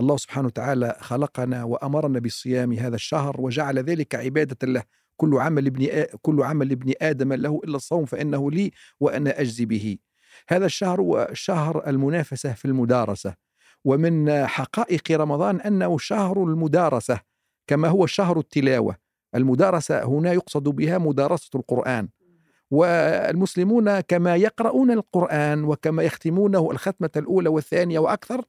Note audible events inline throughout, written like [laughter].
الله سبحانه وتعالى خلقنا وأمرنا بصيام هذا الشهر وجعل ذلك عبادة له. كل عمل ابن كل عمل ابن آدم له إلا الصوم فإنه لي وأنا أجزي به. هذا الشهر هو شهر المنافسة في المدارسة. ومن حقائق رمضان أنه شهر المدارسة كما هو شهر التلاوة. المدارسة هنا يقصد بها مدارسة القرآن. والمسلمون كما يقرؤون القرآن وكما يختمونه الختمة الأولى والثانية وأكثر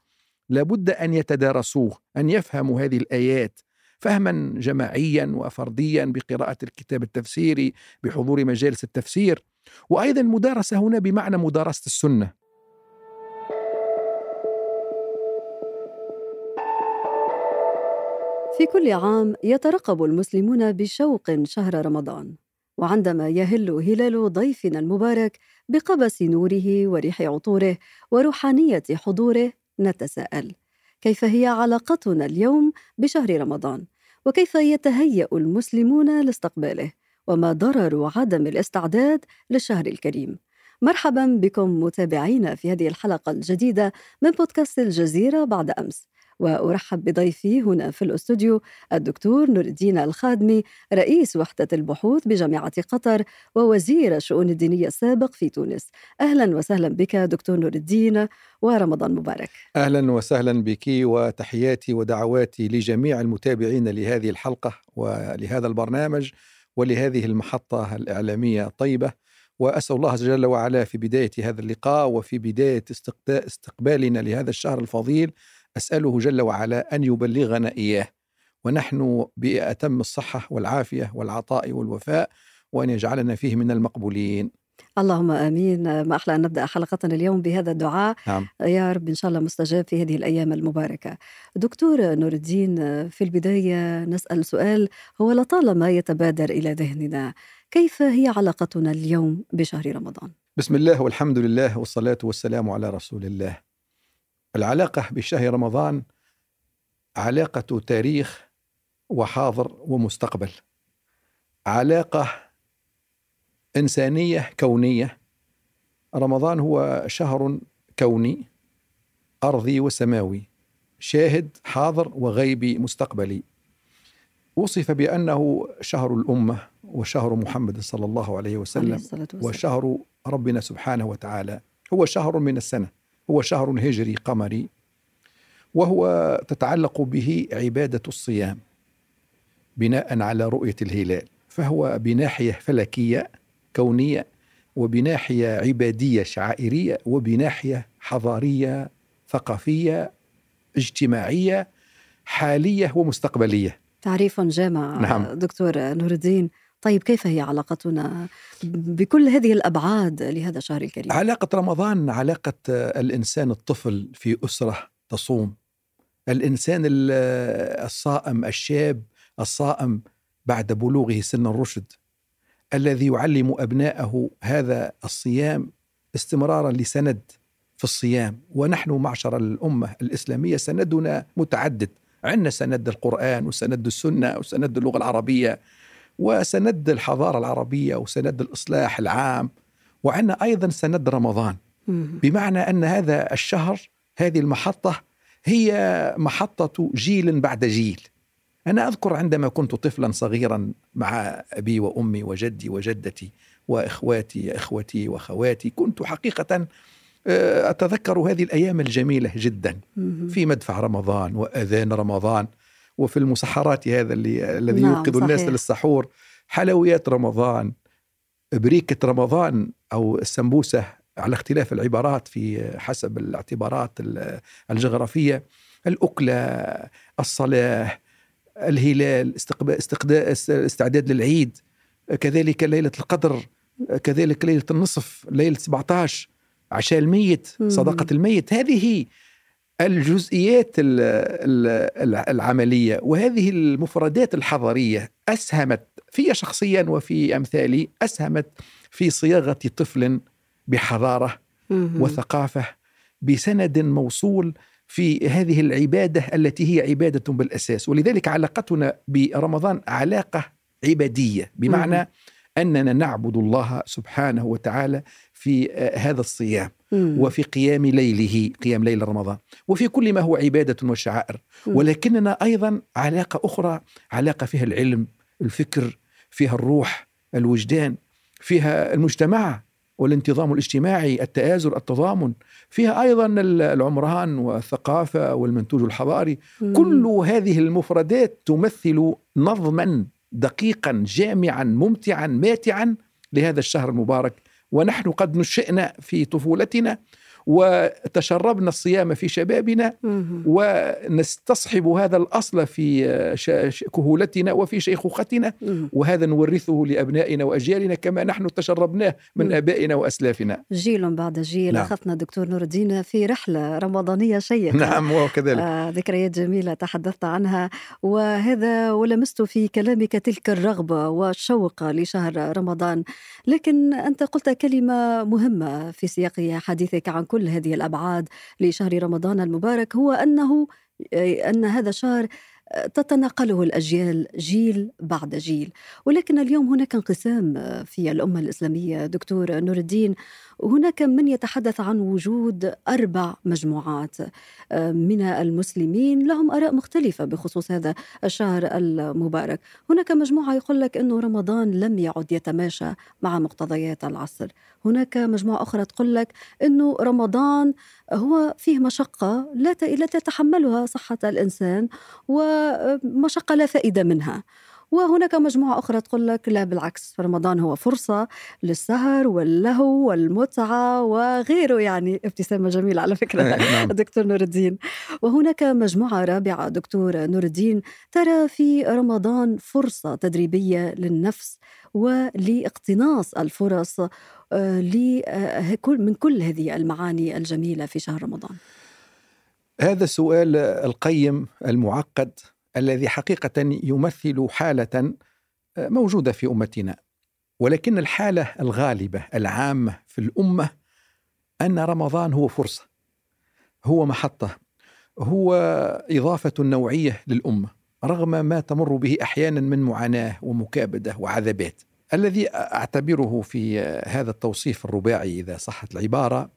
لابد أن يتدارسوه أن يفهموا هذه الآيات فهما جماعيا وفرديا بقراءة الكتاب التفسيري بحضور مجالس التفسير وأيضا المدارسة هنا بمعنى مدارسة السنة. في كل عام يترقب المسلمون بشوق شهر رمضان وعندما يهل هلال ضيفنا المبارك بقبس نوره وريح عطوره وروحانية حضوره نتساءل. كيف هي علاقتنا اليوم بشهر رمضان؟ وكيف يتهيأ المسلمون لاستقباله؟ وما ضرر عدم الاستعداد للشهر الكريم؟ مرحبا بكم متابعينا في هذه الحلقة الجديدة من بودكاست الجزيرة بعد أمس. وأرحب بضيفي هنا في الأستوديو الدكتور نور الدين الخادمي رئيس وحدة البحوث بجامعة قطر ووزير الشؤون الدينية السابق في تونس. أهلا وسهلا بك دكتور نور الدين ورمضان مبارك. أهلا وسهلا بك وتحياتي ودعواتي لجميع المتابعين لهذه الحلقة ولهذا البرنامج ولهذه المحطة الإعلامية الطيبة. وأسأل الله جل وعلا في بداية هذا اللقاء وفي بداية استقبالنا لهذا الشهر الفضيل أسأله جل وعلا أن يبلغنا إياه ونحن بأتم الصحة والعافية والعطاء والوفاء وأن يجعلنا فيه من المقبولين. اللهم آمين ما أحلى أن نبدأ حلقتنا اليوم بهذا الدعاء نعم. يا رب إن شاء الله مستجاب في هذه الأيام المباركة. دكتور نور الدين في البداية نسأل سؤال هو لطالما يتبادر إلى ذهننا كيف هي علاقتنا اليوم بشهر رمضان؟ بسم الله والحمد لله والصلاة والسلام على رسول الله. العلاقة بشهر رمضان علاقة تاريخ وحاضر ومستقبل. علاقة إنسانية كونية. رمضان هو شهر كوني أرضي وسماوي شاهد حاضر وغيبي مستقبلي. وصف بأنه شهر الأمة وشهر محمد صلى الله عليه وسلم وشهر ربنا سبحانه وتعالى. هو شهر من السنة. هو شهر هجري قمري وهو تتعلق به عبادة الصيام بناء على رؤية الهلال. فهو بناحية فلكية كونية وبناحية عبادية شعائرية وبناحية حضارية ثقافية اجتماعية حالية ومستقبلية. تعريف جامع نعم. دكتور نور الدين. طيب كيف هي علاقتنا بكل هذه الأبعاد لهذا الشهر الكريم؟ علاقة رمضان علاقة الإنسان الطفل في أسرة تصوم. الإنسان الصائم الشاب الصائم بعد بلوغه سن الرشد الذي يعلم ابنائه هذا الصيام استمرارا لسند في الصيام. ونحن معشر الأمة الإسلامية سندنا متعدد. عندنا سند القرآن وسند السنة وسند اللغة العربية. وسند الحضارة العربية وسند الإصلاح العام وعندنا أيضا سند رمضان. بمعنى أن هذا الشهر هذه المحطة هي محطة جيل بعد جيل. أنا أذكر عندما كنت طفلا صغيرا مع أبي وأمي وجدي وجدتي وإخواتي إخوتي وأخواتي كنت حقيقة آه، أتذكر هذه الأيام الجميلة جدا. في مدفع رمضان وأذان رمضان. وفي المسحرات هذا اللي الذي نعم يوقظ الناس للسحور. حلويات رمضان بريكة رمضان أو السمبوسة على اختلاف العبارات في حسب الاعتبارات الجغرافية. الأكلة الصلاة الهلال استعداد للعيد. كذلك ليلة القدر كذلك ليلة النصف ليلة 17 عشاء الميت صدقة الميت. هذه الجزئيات العملية وهذه المفردات الحضاريه أسهمت في شخصيا وفي أمثالي أسهمت في صياغة طفل بحضارة وثقافة بسند موصول في هذه العبادة التي هي عبادة بالأساس. ولذلك علاقتنا برمضان علاقة عبادية بمعنى أننا نعبد الله سبحانه وتعالى في آه، هذا الصيام مم. وفي قيام ليله قيام ليل رمضان وفي كل ما هو عبادة وشعائر مم. ولكننا أيضا علاقة أخرى علاقة فيها العلم الفكر فيها الروح الوجدان فيها المجتمع والانتظام الاجتماعي التآزر التضامن فيها أيضا العمران والثقافة والمنتوج الحضاري مم. كل هذه المفردات تمثل نظما دقيقا جامعا ممتعا ماتعا لهذا الشهر المبارك. ونحن قد نشئنا في طفولتنا وتشربنا الصيام في شبابنا. ونستصحب هذا الأصل في كهولتنا وفي شيخوختنا. وهذا نورثه لأبنائنا وأجيالنا كما نحن تشربناه من مم. آبائنا وأسلافنا جيل بعد جيل نعم. أخذنا دكتور نور الدين في رحلة رمضانية شيقة نعم وكذلك آه ذكريات جميلة تحدثت عنها وهذا ولمست في كلامك تلك الرغبة والشوق لشهر رمضان لكن أنت قلت كلمة مهمة في سياق حديثك عن كل هذه الأبعاد لشهر رمضان المبارك هو أنه أن هذا شهر آه، تتناقله الأجيال جيل بعد جيل. ولكن اليوم هناك انقسام آه، في الأمة الإسلامية. دكتور نور الدين هناك من يتحدث عن وجود أربع مجموعات آه، من المسلمين لهم آراء مختلفة بخصوص هذا الشهر المبارك. هناك مجموعة يقول لك أنه رمضان لم يعد يتماشى مع مقتضيات العصر. هناك مجموعة أخرى تقول لك أنه رمضان هو فيه مشقة لا تتحملها صحة الإنسان ومشقة لا فائدة منها. وهناك مجموعة أخرى تقول لك لا بالعكس رمضان هو فرصة للسهر واللهو والمتعة وغيره يعني ابتسامة جميلة على فكرة. نعم. [laughs] دكتور نور الدين. وهناك مجموعة رابعة دكتور نور الدين ترى في رمضان فرصة تدريبية للنفس ولإقتناص الفرص آه، آه، من كل هذه المعاني الجميلة في شهر رمضان؟ هذا السؤال القيم المعقد الذي حقيقة يمثل حالة موجودة في أمتنا. ولكن الحالة الغالبة العامة في الأمة أن رمضان هو فرصة هو محطة هو إضافة نوعية للأمة رغم ما تمر به أحيانا من معاناة ومكابدة وعذابات. الذي أعتبره في هذا التوصيف الرباعي إذا صحت العبارة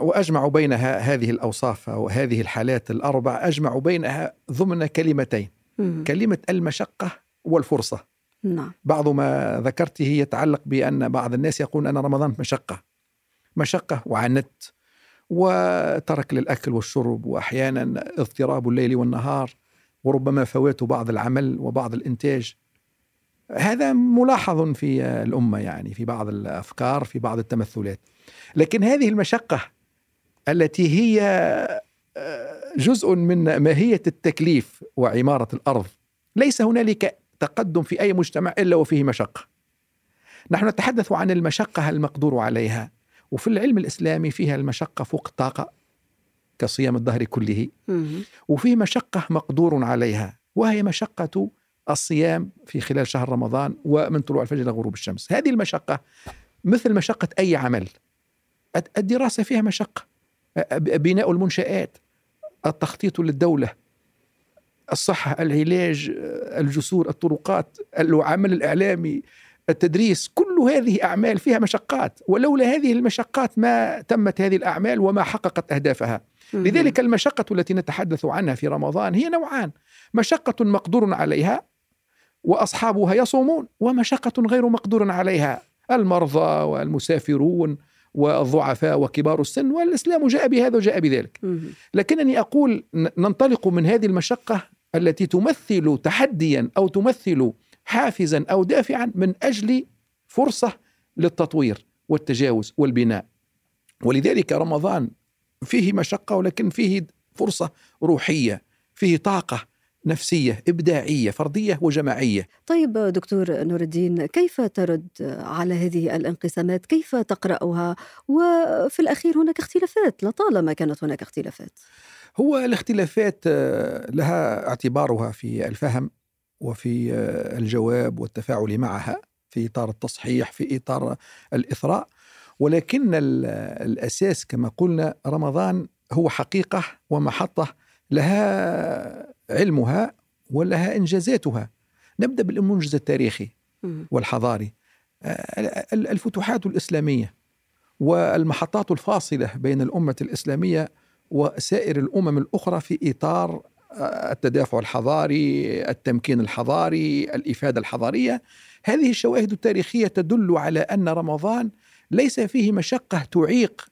وأجمع بين ه- هذه الأوصاف أو هذه الحالات الأربع أجمع بينها ضمن كلمتين. مم. كلمة المشقة والفرصة نعم. بعض ما ذكرته يتعلق بأن بعض الناس يقول أن رمضان مشقة. مشقة وعنت وترك للأكل والشرب وأحيانا اضطراب الليل والنهار وربما فوات بعض العمل وبعض الإنتاج. هذا ملاحظ في الأمة يعني في بعض الأفكار في بعض التمثلات. لكن هذه المشقة التي هي جزء من ماهية التكليف وعمارة الأرض. ليس هنالك تقدم في أي مجتمع إلا وفيه مشقة. نحن نتحدث عن المشقة المقدور عليها وفي العلم الإسلامي فيها المشقة فوق الطاقة كصيام الدهر كله. وفيه مشقة مقدور عليها وهي مشقة الصيام في خلال شهر رمضان ومن طلوع الفجر إلى غروب الشمس. هذه المشقة مثل مشقة أي عمل. الدراسة فيها مشقة. بناء المنشآت. التخطيط للدولة الصحة العلاج الجسور الطرقات العمل الإعلامي التدريس كل هذه أعمال فيها مشقات ولولا هذه المشقات ما تمت هذه الأعمال وما حققت أهدافها. لذلك المشقة التي نتحدث عنها في رمضان هي نوعان مشقة مقدور عليها وأصحابها يصومون ومشقة غير مقدور عليها المرضى والمسافرون والضعفاء وكبار السن والإسلام جاء بهذا وجاء بذلك. لكنني أقول ننطلق من هذه المشقة التي تمثل تحديا أو تمثل حافزا أو دافعا من أجل فرصة للتطوير والتجاوز والبناء ولذلك رمضان فيه مشقة ولكن فيه فرصة روحية فيه طاقة نفسية إبداعية فردية وجماعية. طيب دكتور نور الدين كيف ترد على هذه الانقسامات؟ كيف تقرأها؟ وفي الأخير هناك اختلافات لطالما كانت هناك اختلافات. هو الاختلافات آه، لها اعتبارها في الفهم وفي آه، الجواب والتفاعل معها في إطار التصحيح في إطار الإثراء. ولكن ال- الأساس كما قلنا رمضان هو حقيقة ومحطة لها علمها ولها إنجازاتها. نبدأ بالمنجز التاريخي. والحضاري. الفتوحات الإسلامية والمحطات الفاصلة بين الأمة الإسلامية وسائر الأمم الأخرى في إطار التدافع الحضاري، التمكين الحضاري، الإفادة الحضارية، هذه الشواهد التاريخية تدل على أن رمضان ليس فيه مشقة تعيق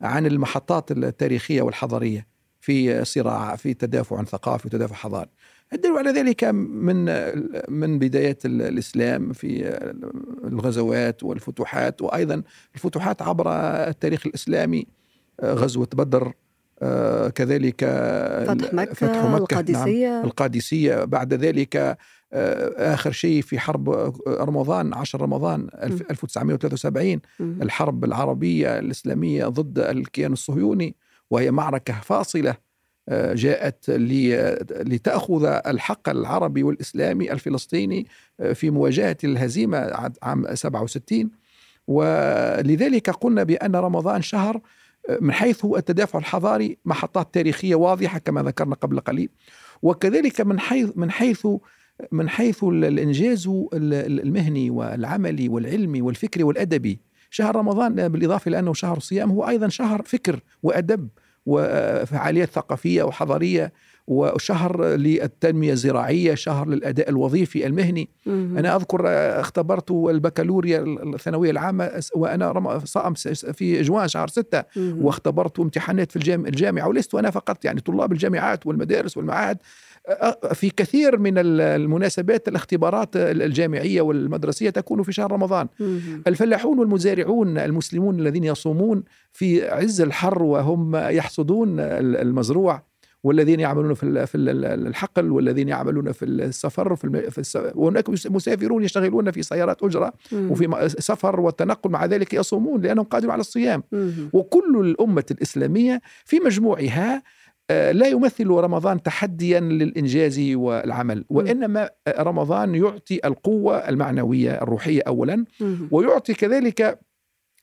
عن المحطات التاريخية والحضارية. في صراع في تدافع ثقافي وتدافع حضاري. الدليل على ذلك من من بدايات الإسلام في الغزوات والفتوحات وأيضا الفتوحات عبر التاريخ الإسلامي غزوة بدر كذلك فتح مكة, فتح مكة القادسية نعم القادسية. بعد ذلك آخر شيء في حرب رمضان 10 رمضان 1973 الحرب العربية الإسلامية ضد الكيان الصهيوني. وهي معركة فاصلة جاءت لتأخذ الحق العربي والإسلامي الفلسطيني في مواجهة الهزيمة عام 67 ولذلك قلنا بأن رمضان شهر من حيث التدافع الحضاري محطات تاريخية واضحة كما ذكرنا قبل قليل. وكذلك من حيث من حيث من حيث الإنجاز المهني والعملي والعلمي والفكري والأدبي شهر رمضان بالإضافة إلى أنه شهر صيام هو أيضا شهر فكر وأدب وفعاليات ثقافية وحضارية وشهر للتنمية الزراعية، شهر للأداء الوظيفي المهني. مم. أنا أذكر اختبرت البكالوريا الثانوية العامة وأنا صائم في اجواء شهر ستة مم. واختبرت امتحانات في الجامعة ولست أنا فقط يعني طلاب الجامعات والمدارس والمعاهد في كثير من المناسبات الاختبارات الجامعية والمدرسية تكون في شهر رمضان. الفلاحون والمزارعون المسلمون الذين يصومون في عز الحر وهم يحصدون المزروع والذين يعملون في في الحقل والذين يعملون في السفر في, في وهناك مسافرون يشتغلون في سيارات أجرة وفي سفر والتنقل مع ذلك يصومون لأنهم قادرون على الصيام. وكل الأمة الإسلامية في مجموعها لا يمثل رمضان تحديا للإنجاز والعمل وإنما رمضان يعطي القوة المعنوية الروحية اولا ويعطي كذلك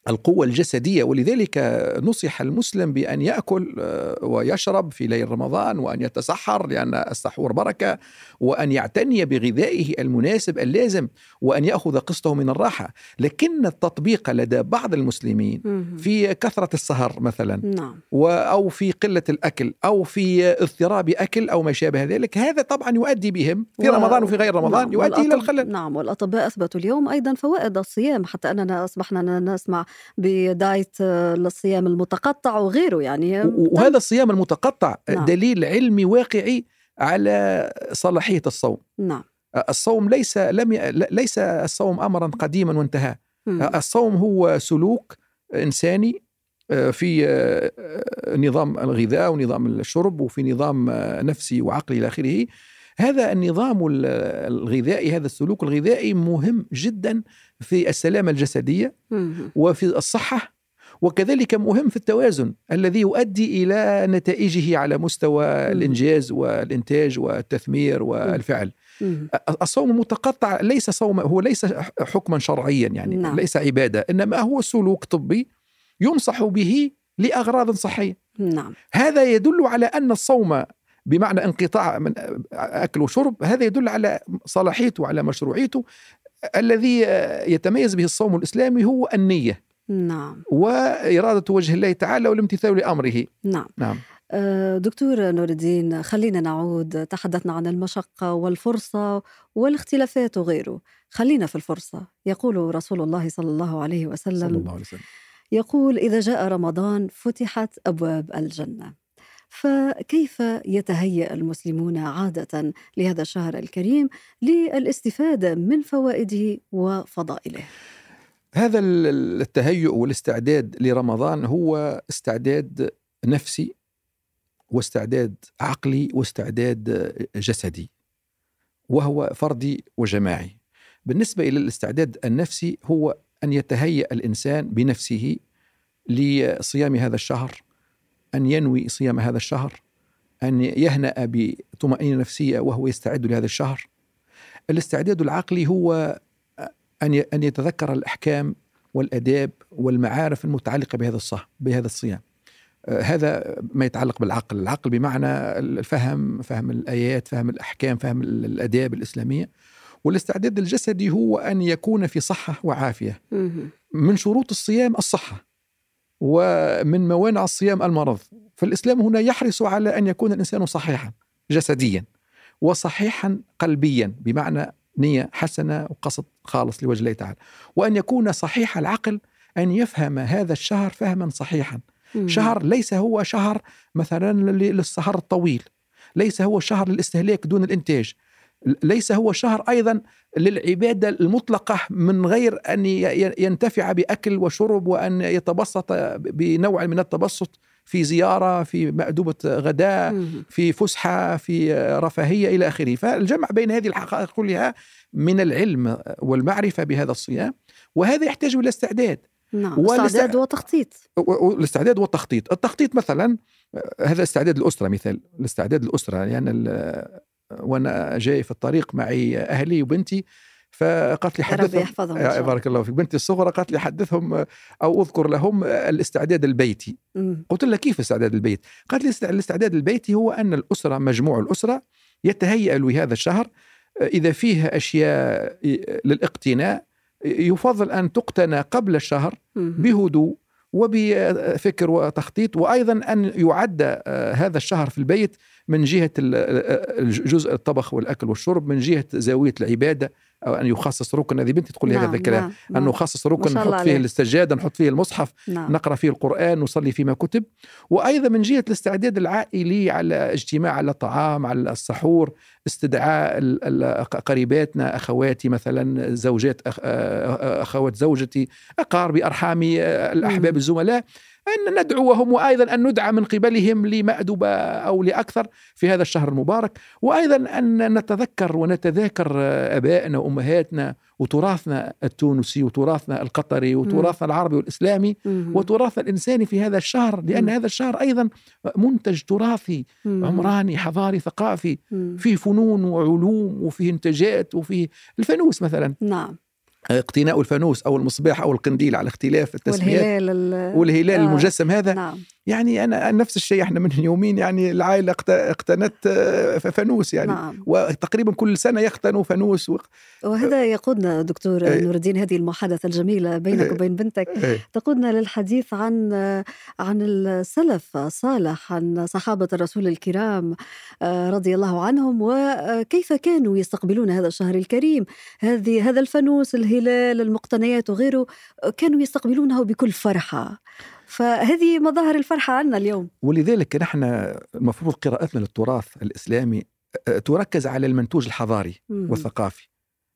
القوة الجسدية ولذلك نصح المسلم بأن يأكل آه، ويشرب في ليل رمضان وأن يتسحر لأن السحور بركة وأن يعتني بغذائه المناسب اللازم وأن يأخذ قسطه من الراحة لكن التطبيق لدى بعض المسلمين في كثرة السهر مثلا نعم. أو في قلة الأكل أو في اضطراب أكل أو ما شابه ذلك هذا طبعا يؤدي بهم في. رمضان وفي غير رمضان نعم. يؤدي. إلى الخلل نعم والأطباء أثبتوا اليوم أيضا فوائد الصيام حتى أننا أصبحنا نسمع بداية الصيام المتقطع وغيره يعني وهذا الصيام المتقطع نعم. دليل علمي واقعي على صلاحية الصوم. نعم. الصوم ليس لم ي... ليس الصوم امرا قديما وانتهى. الصوم هو سلوك إنساني في نظام الغذاء ونظام الشرب وفي نظام نفسي وعقلي إلى آخره. هذا النظام الغذائي هذا السلوك الغذائي مهم جدا في السلامة الجسدية وفي الصحة وكذلك مهم في التوازن الذي يؤدي إلى نتائجه على مستوى الإنجاز والإنتاج والتثمير والفعل. الصوم المتقطع ليس صوم هو ليس حكما شرعيا يعني نعم. ليس عبادة إنما هو سلوك طبي ينصح به لأغراض صحية. نعم. هذا يدل على أن الصوم بمعنى انقطاع من أكل وشرب هذا يدل على صلاحيته وعلى مشروعيته الذي يتميز به الصوم الإسلامي هو النية نعم. وإرادة وجه الله تعالى والامتثال لأمره. نعم. نعم. أه، دكتور نور الدين خلينا نعود تحدثنا عن المشقة والفرصة والاختلافات وغيره. خلينا في الفرصة. يقول رسول الله صلى الله عليه وسلم صلى الله عليه وسلم. يقول إذا جاء رمضان فتحت أبواب الجنة. فكيف يتهيأ المسلمون عادة لهذا الشهر الكريم للاستفادة من فوائده وفضائله؟ هذا التهيؤ والاستعداد لرمضان هو استعداد نفسي واستعداد عقلي واستعداد جسدي وهو فردي وجماعي بالنسبة إلى الاستعداد النفسي هو أن يتهيأ الإنسان بنفسه لصيام هذا الشهر أن ينوي صيام هذا الشهر أن يهنأ بطمأنينة نفسية وهو يستعد لهذا الشهر. الاستعداد العقلي هو أن أن يتذكر الأحكام والآداب والمعارف المتعلقة بهذا الصح بهذا الصيام. هذا ما يتعلق بالعقل. العقل بمعنى الفهم فهم الآيات فهم الأحكام فهم الآداب الإسلامية. والاستعداد الجسدي هو أن يكون في صحة وعافية. من شروط الصيام الصحة. ومن موانع الصيام المرض. فالإسلام هنا يحرص على أن يكون الإنسان صحيحا جسديا وصحيحا قلبيا بمعنى نية حسنة وقصد خالص لوجه الله تعالى. وأن يكون صحيح العقل أن يفهم هذا الشهر فهما صحيحا. شهر ليس هو شهر مثلا للسهر الطويل ليس هو شهر للاستهلاك دون الإنتاج ليس هو شهر أيضا للعبادة المطلقة من غير أن ينتفع بأكل وشرب وأن يتبسط بنوع من التبسط في زيارة في مأدوبة غداء في فسحة في رفاهية إلى آخره. فالجمع بين هذه الحقائق كلها من العلم والمعرفة بهذا الصيام وهذا يحتاج إلى استعداد. نعم استعداد وتخطيط. الاستعداد والتخطيط. التخطيط مثلا هذا استعداد الأسرة مثال. الاستعداد الأسرة يعني وأنا جاي في الطريق معي أهلي وبنتي فقالت لي حدثهم يحفظهم بارك الله فيك. بنتي الصغرى قالت لي حدثهم أو أذكر لهم الاستعداد البيتي. مم. قلت لها كيف الاستعداد البيتي قالت لي الاستعداد البيتي هو أن الأسرة مجموع الأسرة يتهيأ لهذا الشهر إذا فيه أشياء للاقتناء يفضل أن تقتنى قبل الشهر بهدوء وبفكر وتخطيط وأيضا أن يعد هذا الشهر في البيت من جهة الجزء الطبخ والأكل والشرب من جهة زاوية العبادة أو أن يخصص ركن. هذه بنتي تقول لي نعم هذا الكلام. نعم أن نعم. نخصص ركن نحط فيه السجاده نحط فيه المصحف نعم. نقرأ فيه القرآن نصلي فيما كتب. وأيضا من جهة الاستعداد العائلي على اجتماع على الطعام على السحور استدعاء قريباتنا أخواتي مثلا زوجات أخوات زوجتي أقاربي أرحامي الأحباب الزملاء. أن ندعوهم وأيضا أن ندعى من قبلهم لمأدبة أو لأكثر في هذا الشهر المبارك وأيضا أن نتذكر ونتذاكر أبائنا وأمهاتنا وتراثنا التونسي وتراثنا القطري وتراثنا العربي والإسلامي وتراثنا الإنساني في هذا الشهر لأن هذا الشهر أيضا منتج تراثي عمراني حضاري ثقافي فيه فنون وعلوم وفيه إنتاجات وفيه الفانوس مثلا. نعم. اقتناء الفانوس أو المصباح أو القنديل على اختلاف التسميات والهلال والهلال آه. المجسم هذا نعم. يعني أنا نفس الشيء إحنا من يومين يعني العائلة اقتنت فانوس يعني نعم. وتقريبا كل سنة يختنوا فانوس و... وهذا يقودنا دكتور إيه. نور الدين هذه المحادثة الجميلة بينك إيه. وبين بنتك إيه. تقودنا للحديث عن عن السلف الصالح عن صحابة الرسول الكرام آه، رضي الله عنهم وكيف كانوا يستقبلون هذا الشهر الكريم هذه هذا الفانوس الهلال المقتنيات وغيره كانوا يستقبلونه بكل فرحة فهذه مظاهر الفرحة عندنا اليوم ولذلك نحن المفروض قراءتنا للتراث الإسلامي آه، تركز على المنتوج الحضاري مم. والثقافي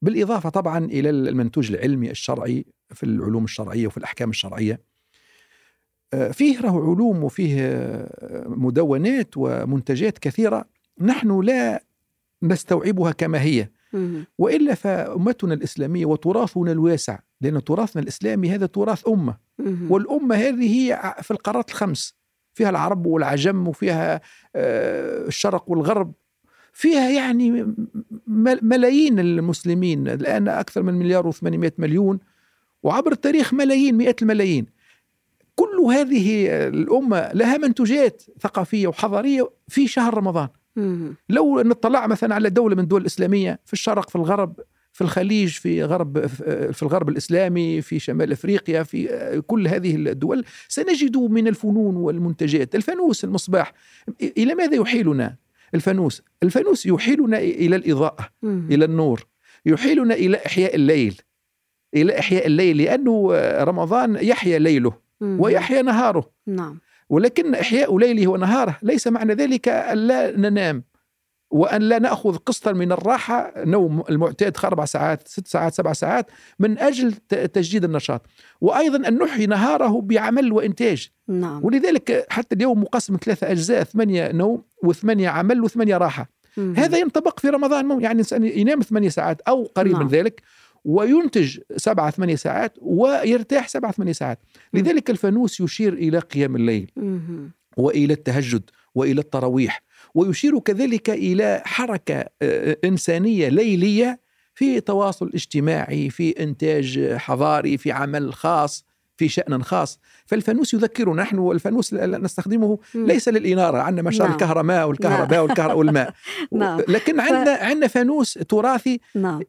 بالإضافة طبعا إلى المنتوج العلمي الشرعي في العلوم الشرعية وفي الأحكام الشرعية آه، فيه له علوم وفيه آه، مدونات ومنتجات كثيرة نحن لا نستوعبها كما هي. وإلا فأمتنا الإسلامية وتراثنا الواسع لأن تراثنا الإسلامي هذا تراث أمة. والأمة هذه هي في القارات الخمس. فيها العرب والعجم وفيها آه، الشرق والغرب. فيها يعني ملايين المسلمين. الآن أكثر من مليار و800 مليون. وعبر التاريخ ملايين مئات الملايين. كل هذه الأمة لها منتوجات ثقافية وحضارية في شهر رمضان. لو نطلع مثلا على دولة من الدول الإسلامية في الشرق في الغرب في الخليج في غرب في الغرب الإسلامي في شمال أفريقيا في كل هذه الدول سنجد من الفنون والمنتجات. الفانوس المصباح إلى ماذا يحيلنا الفانوس؟ الفانوس يحيلنا إلى الإضاءة مم. إلى النور يحيلنا إلى إحياء الليل إلى إحياء الليل لأنه رمضان يحيا ليله مم. ويحيا نهاره. نعم. ولكن إحياء ليله ونهاره ليس معنى ذلك أن لا ننام. وأن لا نأخذ قسطا من الراحة نوم المعتاد أربع ساعات ست ساعات سبع ساعات من أجل تجديد النشاط وأيضا أن نحيي نهاره بعمل وإنتاج نعم ولذلك حتى اليوم مقسم ثلاثة أجزاء ثمانية نوم وثمانية عمل وثمانية راحة مم. هذا ينطبق في رمضان يعني الإنسان ينام ثمانية ساعات أو قريب نعم. من ذلك وينتج سبعة ثمانية ساعات ويرتاح سبعة ثمانية ساعات. لذلك الفانوس يشير إلى قيام الليل مم. وإلى التهجد وإلى التراويح ويشير كذلك إلى حركة آه، إنسانية ليلية في تواصل اجتماعي في إنتاج حضاري في عمل خاص في شأن خاص فالفانوس يذكرنا نحن الفانوس نستخدمه. ليس للإنارة عندنا ما شاء الله نعم. الكهرباء والكهرباء والكهرباء والماء [laughs] نعم. لكن عندنا عندنا فانوس تراثي نعم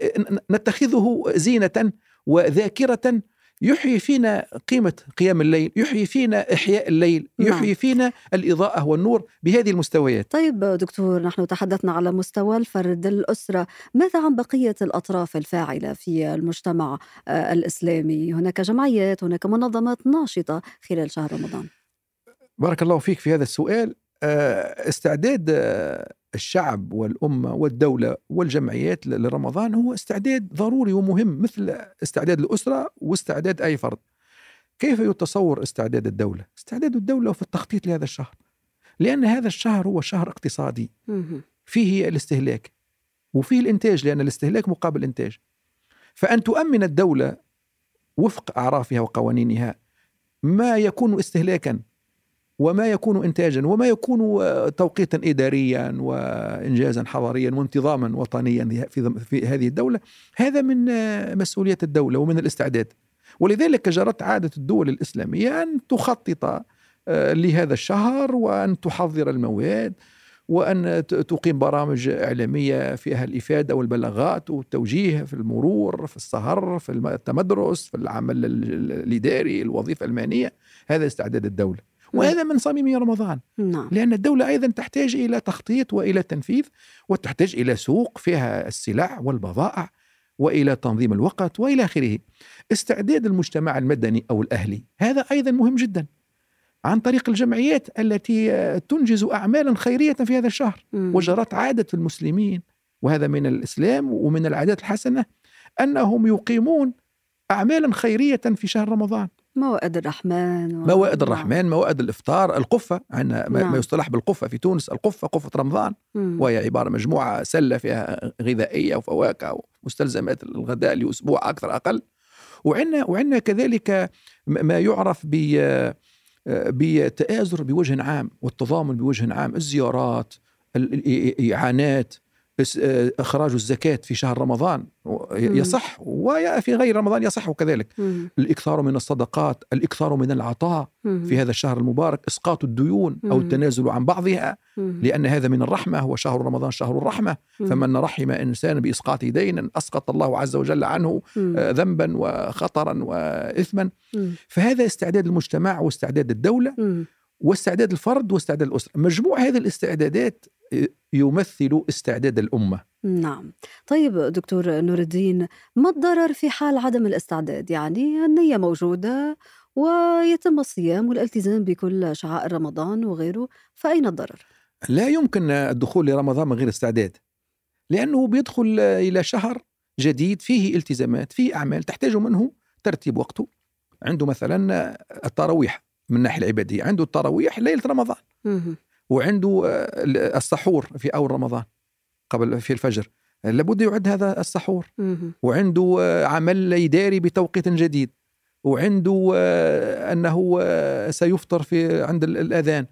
نتخذه زينة وذاكرة يحيي فينا قيمة قيام الليل يحيي فينا إحياء الليل نعم. يحيي فينا الإضاءة والنور بهذه المستويات. طيب دكتور نحن تحدثنا على مستوى الفرد الأسرة. ماذا عن بقية الأطراف الفاعلة في المجتمع آه، الإسلامي؟ هناك جمعيات هناك منظمات ناشطة خلال شهر رمضان. بارك الله فيك في هذا السؤال. آه، استعداد آه، الشعب والأمة والدولة والجمعيات لرمضان هو استعداد ضروري ومهم مثل استعداد الأسرة واستعداد أي فرد كيف يتصور استعداد الدولة؟ استعداد الدولة في التخطيط لهذا الشهر لأن هذا الشهر هو شهر اقتصادي. فيه الاستهلاك وفيه الإنتاج لأن الاستهلاك مقابل إنتاج فأن تؤمن الدولة وفق أعرافها وقوانينها ما يكون استهلاكا وما يكون إنتاجا وما يكون آه، توقيتا إداريا وإنجازا حضاريا وانتظاما وطنيا في هذه الدولة. هذا من آه، مسؤولية الدولة ومن الاستعداد. ولذلك جرت عادة الدول الإسلامية أن تخطط آه، لهذا الشهر وأن تحضر المواد وأن ت- تقيم برامج إعلامية فيها الإفادة والبلاغات والتوجيه في المرور في السهر في التمدرس في العمل ال- ال- الإداري الوظيفة المهنية. هذا استعداد الدولة. وهذا من صميم رمضان. نعم. لأن الدولة أيضا تحتاج إلى تخطيط وإلى تنفيذ وتحتاج إلى سوق فيها السلع والبضائع وإلى تنظيم الوقت وإلى آخره. استعداد المجتمع المدني أو الأهلي هذا أيضا مهم جدا. عن طريق الجمعيات التي آه، تنجز أعمالا خيرية في هذا الشهر مم. وجرت عادة المسلمين وهذا من الإسلام ومن العادات الحسنة أنهم يقيمون أعمالا خيرية في شهر رمضان. موائد الرحمن و... موائد. الرحمن موائد الإفطار القفة عندنا ما- نعم. ما يصطلح بالقفة في تونس القفة قفة رمضان مم. وهي عبارة مجموعة سلة فيها غذائية وفواكه ومستلزمات الغداء لأسبوع أكثر أقل وعندنا وعندنا كذلك ما يعرف ب بتآزر بوجه عام والتضامن بوجه عام الزيارات ال- ال- الإعانات إس- إخراج الزكاة في شهر رمضان يصح وفي غير رمضان يصح كذلك مم. الإكثار من الصدقات الإكثار من العطاء. في هذا الشهر المبارك إسقاط الديون أو مم. التنازل عن بعضها. لأن هذا من الرحمة هو شهر رمضان شهر الرحمة مم. فمن رحم إنسان بإسقاط دين أسقط الله عز وجل عنه. آه، ذنبا وخطرا وإثما مم. فهذا استعداد المجتمع واستعداد الدولة مم. واستعداد الفرد واستعداد الأسرة مجموع هذه الاستعدادات آه، يمثل استعداد الأمة. نعم. طيب دكتور نور الدين ما الضرر في حال عدم الاستعداد؟ يعني النية موجودة ويتم الصيام والالتزام بكل شعائر رمضان وغيره فأين الضرر؟ لا يمكن الدخول لرمضان من غير استعداد لأنه بيدخل إلى شهر جديد فيه التزامات فيه أعمال تحتاج منه ترتيب وقته. عنده مثلا التراويح من الناحية العبادية عنده التراويح ليلة رمضان. وعنده آه، السحور في أول رمضان قبل في الفجر لابد يعد هذا السحور. وعنده آه، عمل إداري بتوقيت جديد وعنده آه، آه، سيفطر في عند ال- الأذان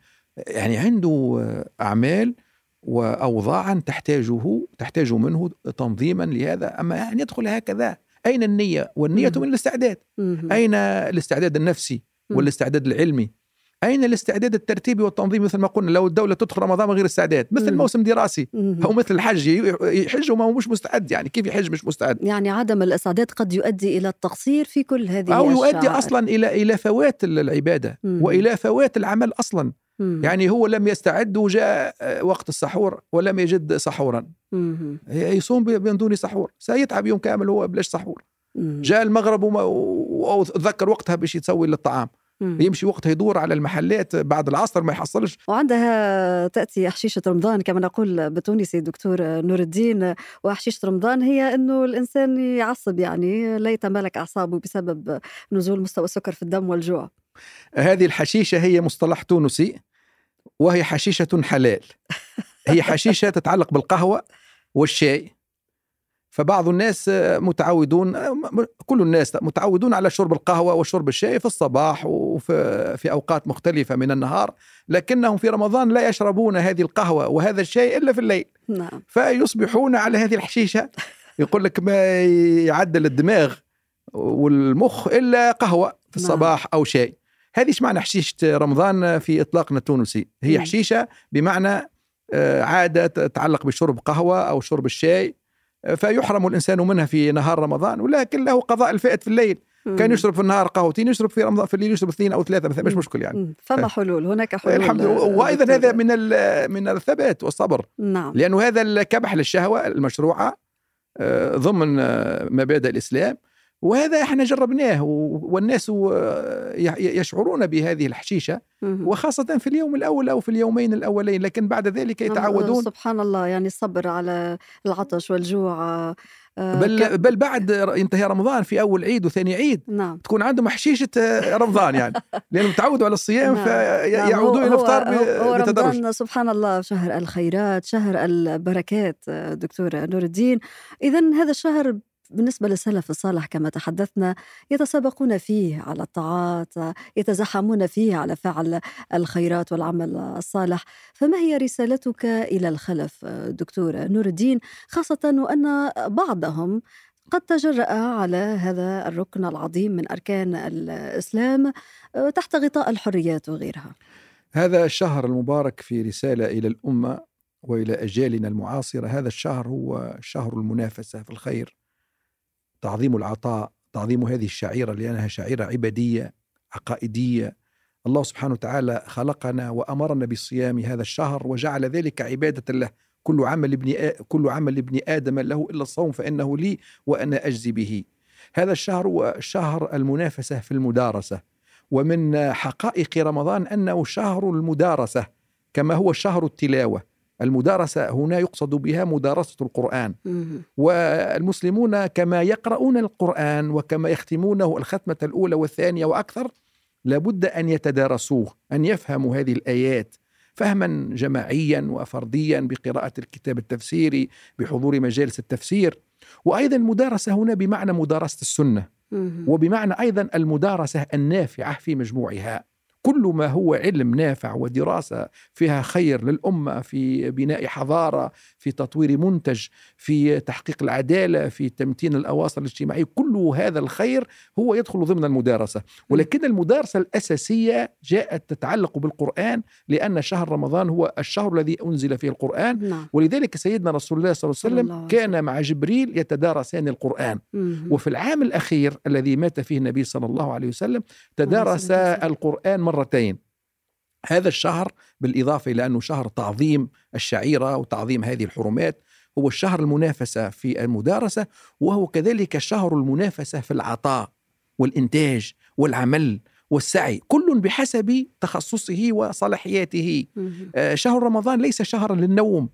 يعني عنده أعمال وأوضاعا تحتاجه تحتاج منه تنظيما لهذا أما يعني يدخل هكذا أين النية والنية مم. من الاستعداد. أين الاستعداد النفسي. والاستعداد العلمي أين الاستعداد الترتيبي والتنظيم مثل ما قلنا لو الدولة تدخل رمضان من غير استعداد مثل مم. موسم دراسي. أو مثل الحج يحج وما هو مش مستعد يعني كيف يحج مش مستعد يعني عدم الاستعداد قد يؤدي إلى التقصير في كل هذه أو يؤدي الشعائر. أصلا إلى إلى فوات العبادة مم. وإلى فوات العمل أصلا مم. يعني هو لم يستعد وجاء وقت السحور ولم يجد سحورا مهم. يصوم من دون سحور سيتعب يوم كامل هو بلاش سحور مم. جاء المغرب وما وتذكر وقتها باش يتسوي للطعام مم. يمشي وقتها يدور على المحلات بعد العصر ما يحصلش. وعندها تأتي حشيشة رمضان كما نقول بالتونسي دكتور نور الدين وحشيشة رمضان هي أنه الإنسان يعصب يعني لا يتمالك أعصابه بسبب نزول مستوى السكر في الدم والجوع. هذه الحشيشة هي مصطلح تونسي وهي حشيشة حلال. هي حشيشة تتعلق بالقهوة والشاي. فبعض الناس متعودون كل الناس متعودون على شرب القهوة وشرب الشاي في الصباح وفي في أوقات مختلفة من النهار لكنهم في رمضان لا يشربون هذه القهوة وهذا الشاي إلا في الليل. نعم. فيصبحون على هذه الحشيشة. يقول لك ما يعدل الدماغ والمخ إلا قهوة في نعم. الصباح أو شاي. هذه إيش معنى حشيشة رمضان في اطلاقنا التونسي؟ هي مم. حشيشة بمعنى آه، عادة تتعلق بشرب قهوة أو شرب الشاي فيحرم الإنسان منها في نهار رمضان ولكن له قضاء الفائت في الليل كان. يشرب في النهار قهوتين يشرب في رمضان في الليل يشرب اثنين أو ثلاثة مثلا مش. مشكل يعني. فما حلول هناك حلول الحمد لله آه، وأيضا. هذا من من الثبات والصبر نعم لأنه هذا الكبح للشهوة المشروعة آه، ضمن آه، مبادئ الإسلام وهذا إحنا جربناه والناس آه، يشعرون بهذه الحشيشة. وخاصة في اليوم الأول أو في اليومين الأولين لكن بعد ذلك نعم، يتعودون. سبحان الله يعني الصبر على العطش والجوع آه، بل بل بعد ينتهي رمضان في أول عيد وثاني عيد نعم. تكون عندهم حشيشة آه، رمضان يعني. [laughs] لأنهم تعودوا على الصيام نعم. نعم، فيعودون هو- إلى الافطار بتدرج. رمضان سبحان الله شهر الخيرات شهر البركات دكتور نور الدين. إذا هذا الشهر بالنسبة للسلف الصالح كما تحدثنا يتسابقون فيه على الطاعات يتزحمون فيه على فعل الخيرات والعمل الصالح. فما هي رسالتك إلى الخلف دكتور نور الدين خاصة وأن بعضهم قد تجرأ على هذا الركن العظيم من أركان الإسلام تحت غطاء الحريات وغيرها؟ هذا الشهر المبارك في رسالة إلى الأمة وإلى أجيالنا المعاصرة هذا الشهر هو شهر المنافسة في الخير. تعظيم العطاء تعظيم هذه الشعيرة لأنها شعيرة عبادية عقائدية. الله سبحانه وتعالى خلقنا وأمرنا بصيام هذا الشهر وجعل ذلك عبادة له. كل عمل ابن. كل عمل ابن آدم له إلا الصوم فإنه لي وأنا أجزي به. هذا الشهر هو شهر المنافسة في المدارسة. ومن حقائق رمضان أنه شهر المدارسة كما هو شهر التلاوة. المدارسة هنا يقصد بها مدارسة القرآن مهم. والمسلمون كما يقرؤون القرآن وكما يختمونه الختمة الأولى والثانية وأكثر لابد أن يتدارسوه أن يفهموا هذه الآيات فهما جماعيا وفرديا بقراءة الكتاب التفسيري بحضور مجالس التفسير وأيضا المدارسة هنا بمعنى مدارسة السنة مهم. وبمعنى أيضا المدارسة النافعة في مجموعها كل ما هو علم نافع ودراسة فيها خير للأمة في بناء حضارة في تطوير منتج في تحقيق العدالة في تمتين الأواصر الاجتماعية كل هذا الخير هو يدخل ضمن المدارسة. ولكن المدارسة الأساسية جاءت تتعلق بالقرآن لأن شهر رمضان هو الشهر الذي أنزل فيه القرآن. نعم. ولذلك سيدنا رسول الله صلى الله عليه وسلم كان مع جبريل يتدارسان القرآن. وفي العام الأخير الذي مات فيه النبي صلى الله عليه وسلم تدارس. القرآن مرتين. هذا الشهر بالإضافة إلى أنه شهر تعظيم الشعيرة وتعظيم هذه الحرمات هو الشهر المنافسة في المدارسة وهو كذلك شهر المنافسة في العطاء والإنتاج والعمل والسعي كل بحسب تخصصه وصلاحياته. آه، شهر رمضان ليس شهرا للنوم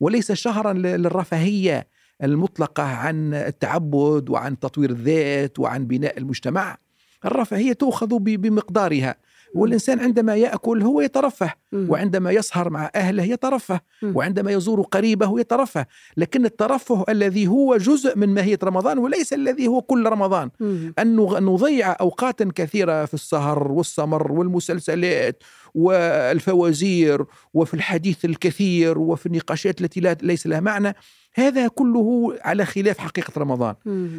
وليس شهرا ل- للرفاهية المطلقة عن التعبد وعن تطوير الذات وعن بناء المجتمع. الرفاهية تؤخذ بمقدارها. والإنسان عندما يأكل هو يترفه. وعندما يسهر مع أهله يترفه. وعندما يزور قريبه يترفه لكن الترفه الذي هو جزء من ماهية رمضان وليس الذي هو كل رمضان. أن نضيع أوقاتا كثيرة في السهر والسمر والمسلسلات والفوازير وفي الحديث الكثير وفي النقاشات التي لا ليس لها معنى هذا كله على خلاف حقيقة رمضان.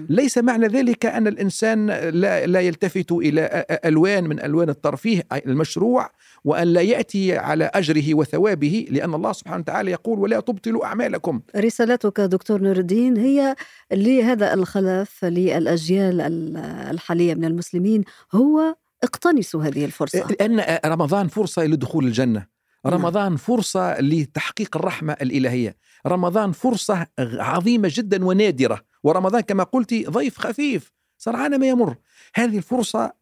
ليس معنى ذلك أن الإنسان لا, لا يلتفت إلى ألوان من ألوان الترفيه المشروع وأن لا يأتي على أجره وثوابه لأن الله سبحانه وتعالى يقول ولا تبطلوا أعمالكم رسالتك دكتور نور الدين هي لهذا الخلف للأجيال ال- الحالية من المسلمين هو اقتنصوا هذه الفرصة. لأن رمضان فرصة لدخول الجنة. نعم. رمضان فرصة لتحقيق الرحمة الإلهية. رمضان فرصة عظيمة جدا ونادرة. ورمضان كما قلت ضيف خفيف سرعان ما يمر. هذه الفرصة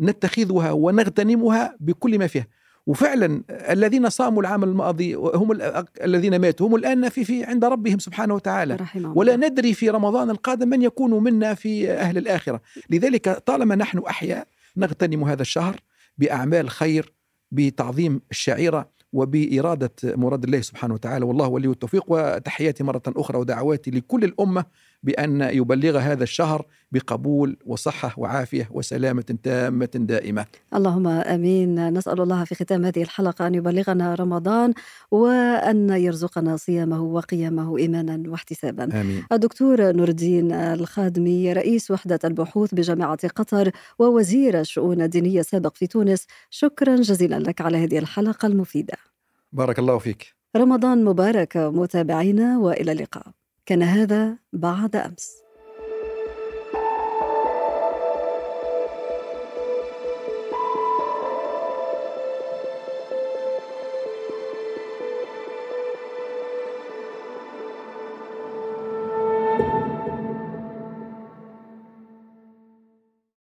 نتخذها ونغتنمها بكل ما فيها. وفعلا الذين صاموا العام الماضي هم ال- الذين ماتوا هم الآن في, في عند ربهم سبحانه وتعالى. ولا. ندري في رمضان القادم من يكون منا في أهل الآخرة. لذلك طالما نحن أحياء نغتنم هذا الشهر بأعمال خير بتعظيم الشعيرة وبإرادة مراد الله سبحانه وتعالى. والله ولي التوفيق وتحياتي مرة أخرى ودعواتي لكل الأمة بأن يبلغ هذا الشهر بقبول وصحة وعافية وسلامة تامة دائمة اللهم آمين نسأل الله في ختام هذه الحلقة أن يبلغنا رمضان وأن يرزقنا صيامه وقيامه إيمانا واحتسابا. آمين الدكتور نور الدين الخادمي رئيس وحدة البحوث بجامعة قطر ووزير الشؤون الدينية السابق في تونس شكرا جزيلا لك على هذه الحلقة المفيدة. بارك الله فيك رمضان مبارك متابعينا وإلى اللقاء. كان هذا بعد أمس.